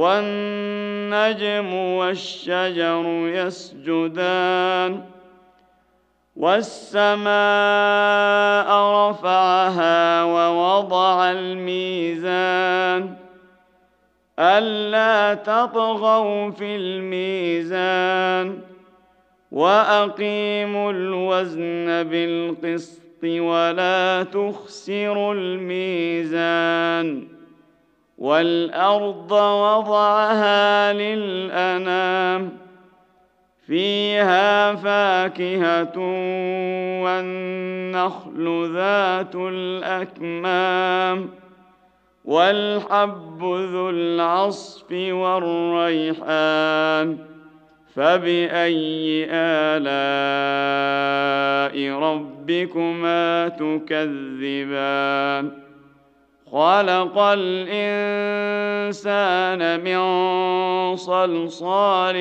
والنجم والشجر يسجدان والسماء رفعها ووضع الميزان ألا تطغوا في الميزان وأقيموا الوزن بالقسط ولا تخسروا الميزان والأرض وضعها للأنام فيها فاكهة والنخل ذات الأكمام والحب ذو العصف والريحان. فبأي آلاء ربكما تكذبان؟ خلق الإنسان من صلصال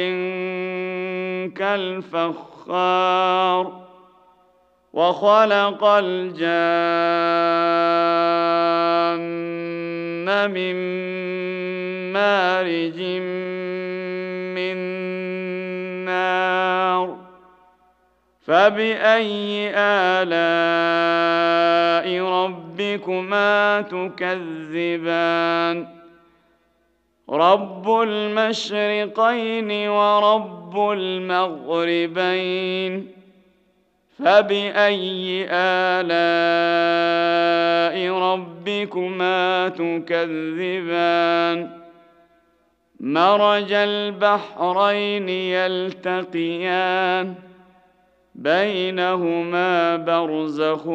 كالفخار وخلق الجان من مارج من فباي الاء ربك ربكما تكذبان رب المشرقين ورب المغربين فباي الاء ربكما تكذبان مرج البحرين يلتقيان بينهما برزخ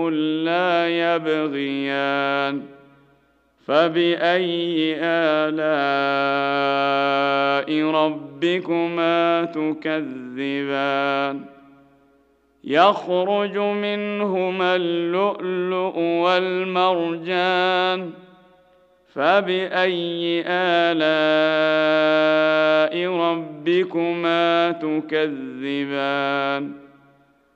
لا يبغيان فباي الاء ربكما تكذبان يخرج منهما اللؤلؤ والمرجان فباي الاء ربكما تكذبان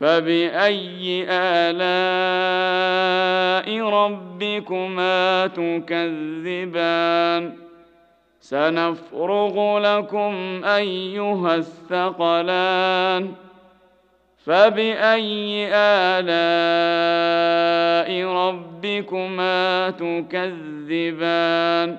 فبأي آلاء ربكما تكذبان؟ سنفرغ لكم أيها الثقلان. فبأي آلاء ربكما تكذبان؟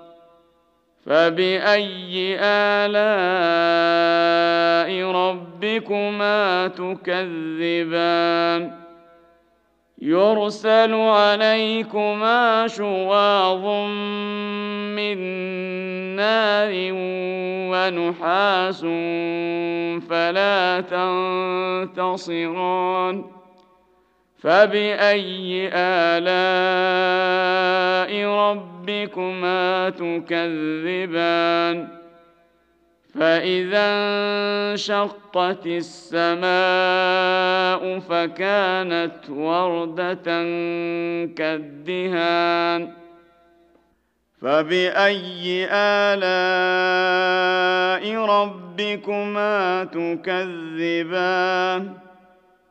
فباي الاء ربكما تكذبان يرسل عليكما شواظ من نار ونحاس فلا تنتصران فباي الاء ربكما تكذبان فإذا انشقت السماء فكانت وردة كالدهان فبأي آلاء ربكما تكذبان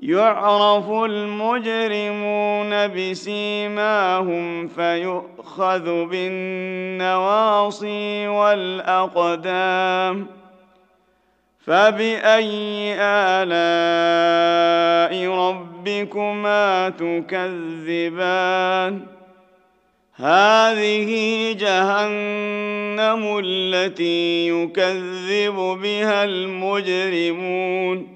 يعرف المجرمون بسيماهم فيؤخذ بالنواصي والأقدام فبأي آلاء ربكما تكذبان؟ هذه جهنم التي يكذب بها المجرمون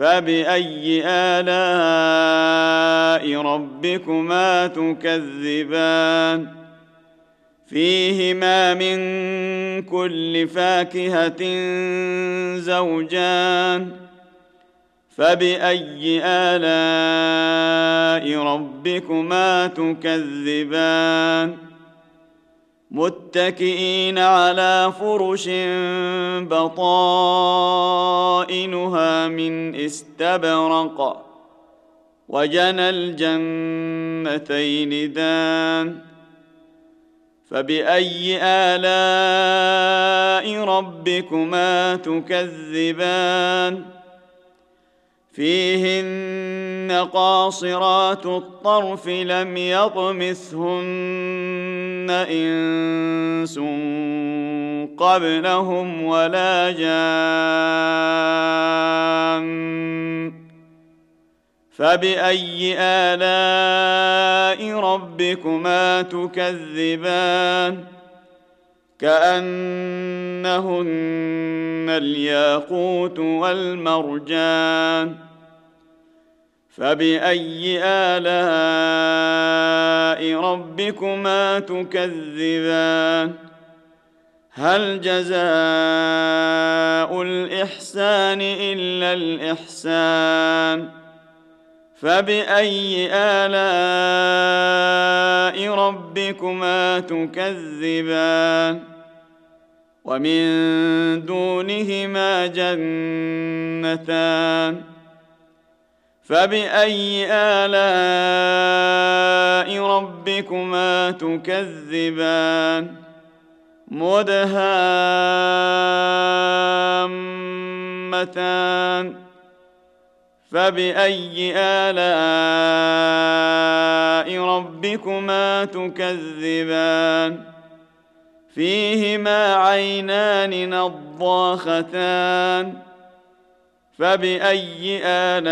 فبأي آلاء ربكما تكذبان فيهما من كل فاكهة زوجان فبأي آلاء ربكما تكذبان متكئين على فرش بطائنها من استبرق. وجنى الجنتين دان. فبأي آلاء ربكما تكذبان؟ فيهن قاصرات الطرف لم يطمثهن إنس قبلهم ولا جان فبأي آلاء ربكما تكذبان كأنهن الياقوت والمرجان فبأي آلاء ربكما تكذبان؟ هل جزاء الإحسان إلا الإحسان؟ فبأي آلاء ربكما تكذبان؟ ومن دونهما جنتان فبأي آلاء ربكما تكذبان مدهامتان فبأي آلاء ربكما تكذبان فيهما عينان نضاختان فبأي آلاء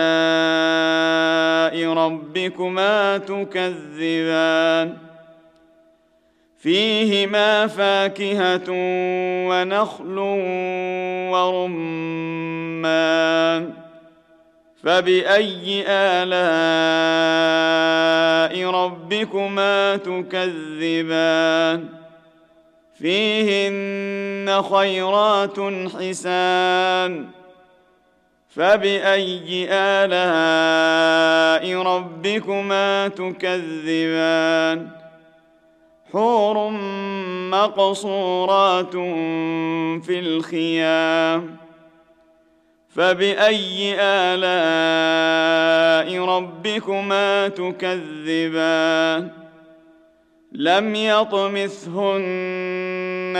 ربكما تكذبان فيهما فاكهة ونخل ورمان فبأي آلاء ربكما تكذبان فيهن خيرات حسان. فبأي آلاء ربكما تكذبان؟ حور مقصورات في الخيام. فبأي آلاء ربكما تكذبان؟ لم يطمثهن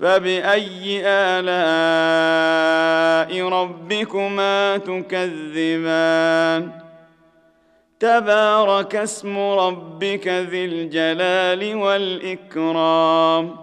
فباي الاء ربكما تكذبان تبارك اسم ربك ذي الجلال والاكرام